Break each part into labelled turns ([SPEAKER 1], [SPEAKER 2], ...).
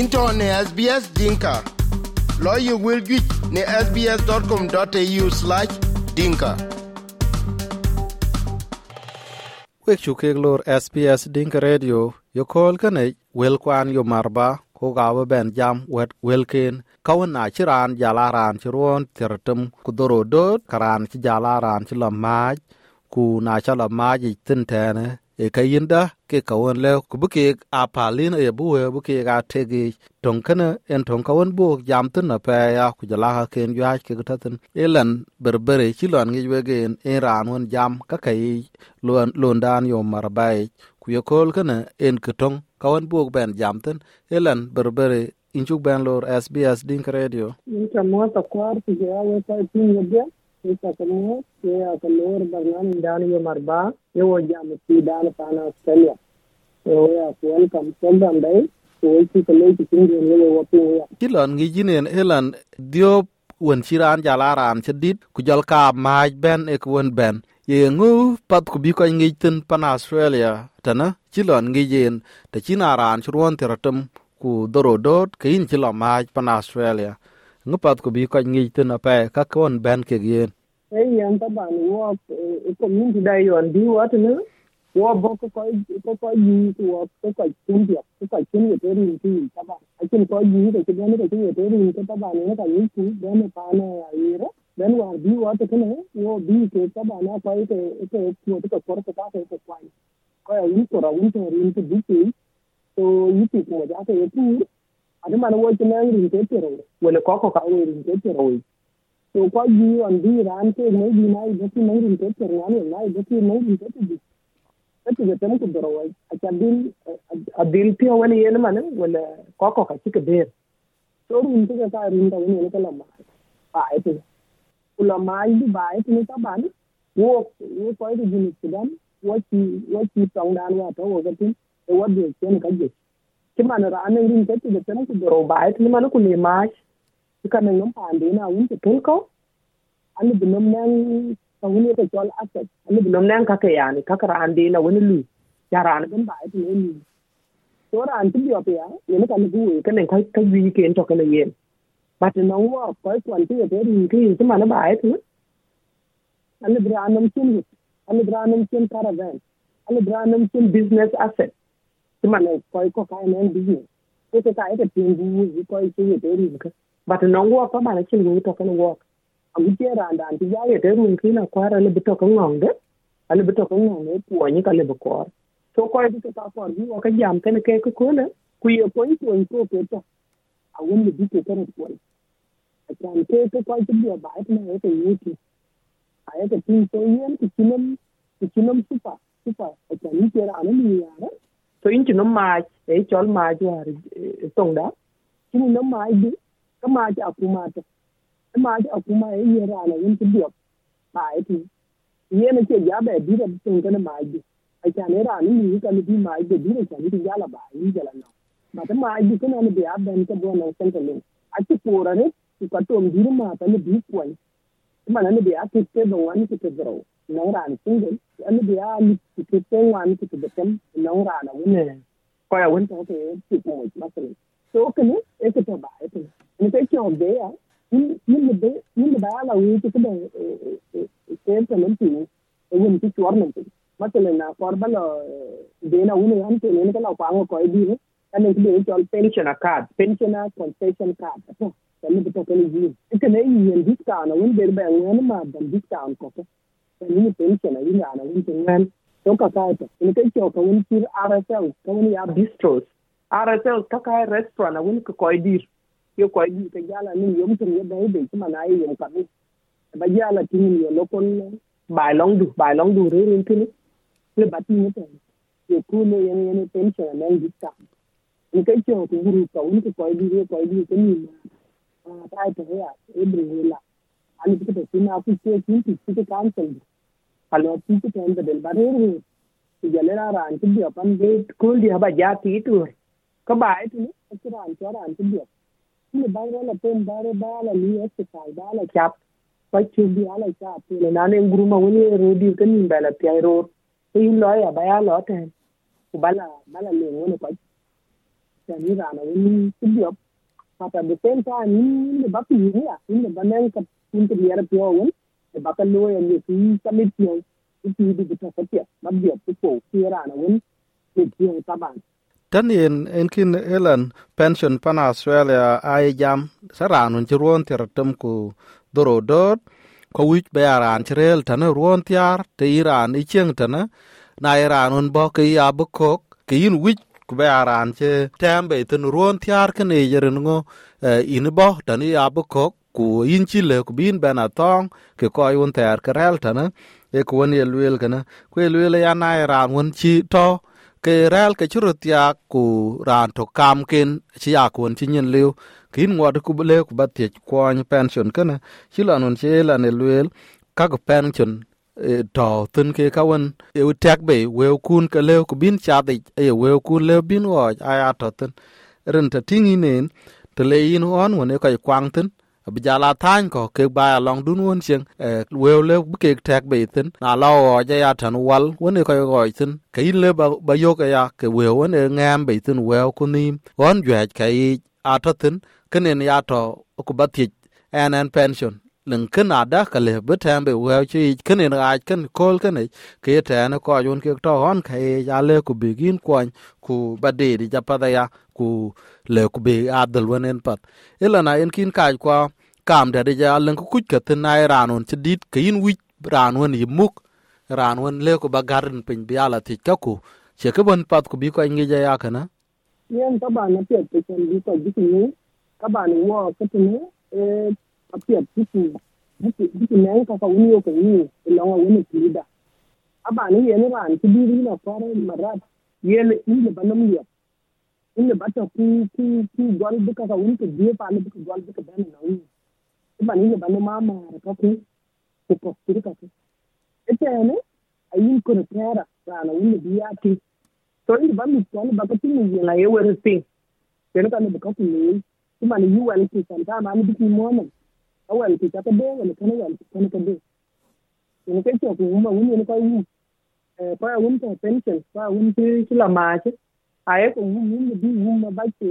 [SPEAKER 1] into ne SBS Dinka. Lawyer will get ne sbs.com.au slash dinka.
[SPEAKER 2] wek chu kek lor SBS Dinka Radio yo kol kane wel kwan yo marba ko gawa ben jam wet welken kawan na chiran jalaran chiron tertem ku doro dot karan chi jala ran chi la maj ku na chala maj tin e e kayinda ke kawan le ku buke a palin e buwe buke ga tegi tonkana en tonkawan bu jam tin na pe ya ku jala ha ken ya ke gatatin elan berbere chi lon ngi wegen en ran won jam ka kai lon lon dan yo marbai ku yo kol kana en ketong kawan bu ben jam tin elan berbere inchuk ben lor SBS Dink Radio.
[SPEAKER 3] Ni ta mo ta kwar ti ya we ta tin yedya كتنو في كنور برنامج داني مربا يوجع مسيدان فانا استراليا ويا ويلكم سلام
[SPEAKER 2] داي ويكي كلي كتين يلي وطي كيلون chiran jalaran chedit ku jol maj ben ek wen ben. Ye ngu pat ku bi ko ngi tin pan australia. Tana chilon ngi yen te chinaran chruon teratum ku dorodot kein chilo maj pan australia. Ngu pat ku bi ko ngi tin ape ka kon ben ke yen
[SPEAKER 3] e yan ta ban wo community dai yon di wat ne wo bo ko ko ko ko yi wo ko ko tin ti ko ko tin ye ri ti ta ba a tin ko yi ko ke ne de ke ri ke ta ba ne ka yi ku de ne pa ne ya yi ro den wa di wat ke ne wo bi ke, ta ba na ko ke ke ko to ko ko ta ke ko kwa ko ya yi ko ra un te ri ti bi ti to yi ti ko ja ke tu ada mana wo ti ne ri ke ti ro wala ko ko ka wo ri ke ti ro to ko yi on bi ran ke ne bi na yi ti ne ri ke ti ro ne na yi ti ne ri ke ti kati ga tamu ku doro wai a kadin a bil piyo wani yana mana wala koko ka cika ber to rin ta ka rin ta wani kala ma ba ai to kula ma yi ba ai to ta ban wo wo ko da jini sudan wati dan wa to wo ki mana ra anan rin kati ga tamu ku doro ba ai kimanora anenge nitatiza tsena kudhorobha haitinimani kune mash ikanenge mpande ina awinje pelko ani binom nang kawuni yata jol asset ani binom nang kaka yani kaka rande ina wani lu ya rana gan ba aitin wani so ran tibi opi ya yana kan buwe kanen kai kai wi ke into kana yen but na wa koi kwan e ti yata ya ri ke yin tuma na ba aitin ani branam chin ani branam chin chin business asset. Ti ma na ko ko ka ne business ko ka ka ita tin bu ko ti ya ri ka ba ta nan wa ka ba na chin wi to ka ne wa thì che ran dan ti yaye te là kina kwara le bito ko ngong de ale bito ko ngong e puo ni ka le bokor so ko e bito ta por bi wa ka jam tene ke ko ko le ku ye ko ni ko ko ke ta a won le đi ka ne ko a kan ke ko ko ti bi ba ta ne ko cái ti a ye ka tin so yen ki kinam ki kinam super super, a kan ni ke ran ni ya ra so in kinam ma e chol ma war har tong da kinam ma di ka ma ja kuma ta ma a kuma ya yi rana yin ti biyo ba e ti ye na ce ya ba bi da tun kana ma ji a ta ne rana ni ka ni bi ma ji bi da ta ni ti la ba yi jala na ma ta ma ji kana ni biya ban ka bo na san ta ne a ti kora ne ki ka to bi ma ta ni bi kwai ma na ni biya ti te da wani ti te zaro nongrana single an bi ya mi ti ko wan ti ko betem nongrana wune ko ya wun to ke ti ko masal so ko ne e ko to ba e ko ni ko ti o be ya ni ni be ni ba la wi ti ko be ke to men ti e wun ti chor men ti masal na korba la de na wune han ti ne ko la ko ko e bi ne an ko be to pensioner card pensioner concession card ko ne ko to ko ni ji ko ne yin discount wun der ba ngana ma ban discount ko ko ni pension yin na yin ti ngwan to ka ka ta ni ke cho ka un ti RSL ka un ya bistros RSL ka ka restaurant na un ka ko dir yo ko yi ka jala ni yom tun ya dai bai kuma na yi yom ka ba jala tin yo kon bai long du bai long du re rin tin le ba tin ta yo ku ne yen yen pension na yin ta ni kai ce ko ru ka wani ko yi ko yi ka ni ma ta ta ya e bre la අනිකට දෙන්න අපි කියන කිසික කාන්සල් හලවත් තේන්න දෙල් බරේ ඉගෙනලා රාන්ති දියපන් ගේ ස්කූල් දිහා බජා තීතු කබයි තුන අතර අන්තර රාන්ති දිය මේ බාරවල පෙන් බාර බාල ලියස් කයි බාල කැප් පච්චු බාල කැප් නේ නානේ ගුරුම වුණේ රෝඩිය කනින් බාල තියයි රෝඩ් ඒ ලෝය බයා ලොතෙන් බලා බලා ලේ වුණේ පච්චු දැන් ඉරාන වුණේ සිද්ධියක් but at the same time in the back you in the banan in the year pio won the back lo ya ni ki kamit pio ki di di ta sapia mabia ko ki rana won ki pio taban
[SPEAKER 2] tan yen en kin elan pension pan australia, ai jam saranun ci ruon ter tem ku doro dot ko wich be aran cherel tan ruon tiar te iran i cheng tan na iran un bo ke ya bu kok ke yin wich ku be aran che tembe ten ruon tiar kene ne ngo e, in bo tani abu kok ku yin chi le ku bin ben atong, ke ko yun ter kerel tana e ku won ye luel kana ku luel ya na iran won chi to, ke rel ke churu ya ku ran to kam ken chi ya kun chi nyen liu. Kin ngod ku le ku bat ye kwon pension kana chi lan nun che la ne luel, ka pension to tun ke ka won e tek be we kun ke le ku bin cha de e we kun le bin wo aya to tun ren ta tingi nen te le yin on won e kai kwang tun bi ja la tan ko ke ba long dun won chen we le bu ke tek be tin na la o ja ya tan wal won e kai go tin ke in le ba ba yo ke ya ke we won e ngam be tin we ku ni won jwe ke a to tin ke ya to ku ba ti en en pension. Lưng ken ada ka le bu tem be we chi ken ne a ken kol ken ke te ne ko yun ke to hon ke ya le ku bigin kwan ku ba de di ja pa da ya ku le ku be adal wen en pat ilana en kin ka kwa kam da de ja len ku kuch ka tin na ran on ti dit ke in wi ran wen yi muk ran wen le ku ba garin pin bi ala ti ka ku che ke bon pat ku bi ko ngi ja ya kana
[SPEAKER 3] yen ka ba na pe pe chen bi ko bi ni ka ba ni wo ka tin e apia tuku buku buku neng kaka uni o kengi ilonga wene kilida aba ni yene ran kibiri na kware marat yele ile banam ya ile bata ku ku ku gwal buka ka uni ke die pa buka gwal buka dan na uni iba ni ile banama ma ka ku ku ko kiri ka ku ete ne ayin ko tera rana uni biya ki to ile bami ko ne baka tinu yela yewere sin yene ka ne buka ku ne kuma ni yuwa ne ke santa ma ni biki monan awal ki kata be wala kana wal kana ka be ni kai ko ko ma wani ne kai ni eh fa wani ta pension fa wani ti kila ma ce aye ko mu mu bi mu ma ba ke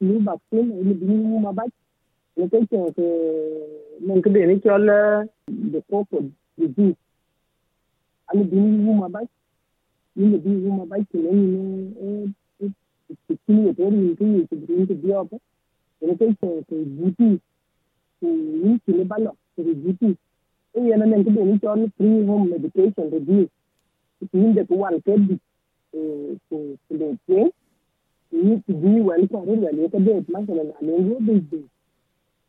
[SPEAKER 3] ni ba ko ni bi mu ma ba ni kai ko ko mun ka be ni ko la de popo de ji ani bi mu ma ba ni bi mu ma ba ke ni ne eh ki ni to ni ki ni ki ni ki ni ki ni ki ni ki ni ki ni wiki lebalwa reducing eyena nento beniton free home medication reduce itinde kuwan kedi kulete ni tiji wen kore wele ka bet masala na lengo bizde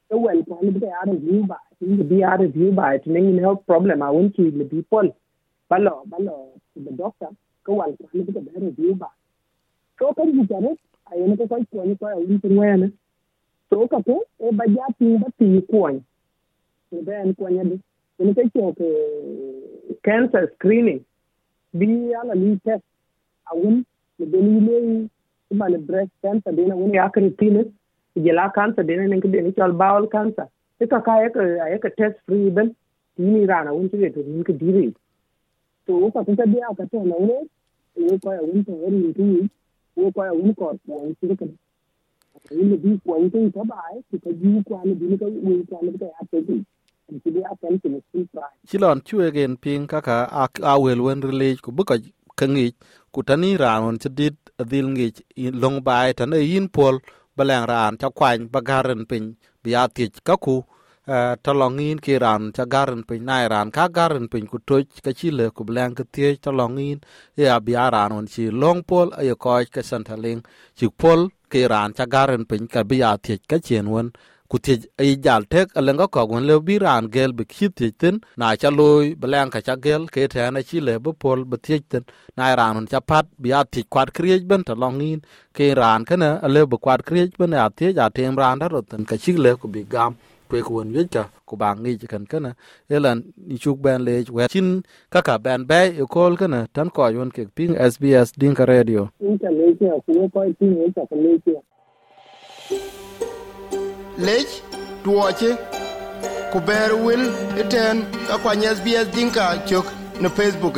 [SPEAKER 3] so wen kore bi ya review ba tinde bi ya review ba it may health problem. I want to the people. Balo balo the doctor. Ko wan kore bi ka review ba so kan ji tare ayena ko ko ko ko awun tin wayana soka tokapo e bajat ba pii kuony ben kuony adi ini ke cok cancer screening. Bi ala li test. Awun ni beni yilei imani breast cancer dena wun yakini tinis ijela cancer dena nenki deni col bowel cancer. Ika ka ayeka test free ben. Tini rana wun cike to ninki diri. To uka kuta bi aka to na wun wo koya wun to wari ninki wo koya wun kor kuony cikin इन भी पॉइंट तब आए कि कभी को आने दिन का वो को आने का याद करती ci
[SPEAKER 2] lon ci wegen piny kaka awel wen rilic ku bï ka ŋic ku tani raan wen ci dit adhil ŋic long baai tani yin pol ba lɛŋ raan ca kuany ba garen piny bi ya thic kaku ta longin ki ran cha garin pin nai ran ka garen pin ku toj ka chile ku blang ka tie ta ya biya ran on chi long pol ay ko ka santaling. Chi pol ki ran cha garin pin ka biya tie ka chen won ku tie ay jal tek alenga ko gon le bi ran gel bi ki tie tin. Na cha loy blang ka cha gel ke te na chi le bu pol bi tie tin. Na ran cha pat bi a kwat kriej ben ta longin ran kana ale bu kwat kriej ben a tie ja tem ran da roten ka chi le ku bi gam kwe ku won yeka ku bang ngi kan kana elan ni chuk ben le we chin kaka ben be e kol kana tan ko yon ke ping SBS dinka radio.
[SPEAKER 3] Internet ku ko tin ta ka le
[SPEAKER 1] lec tuoche ku ber wil iten ka kwany SBS Dinka cök në Facebook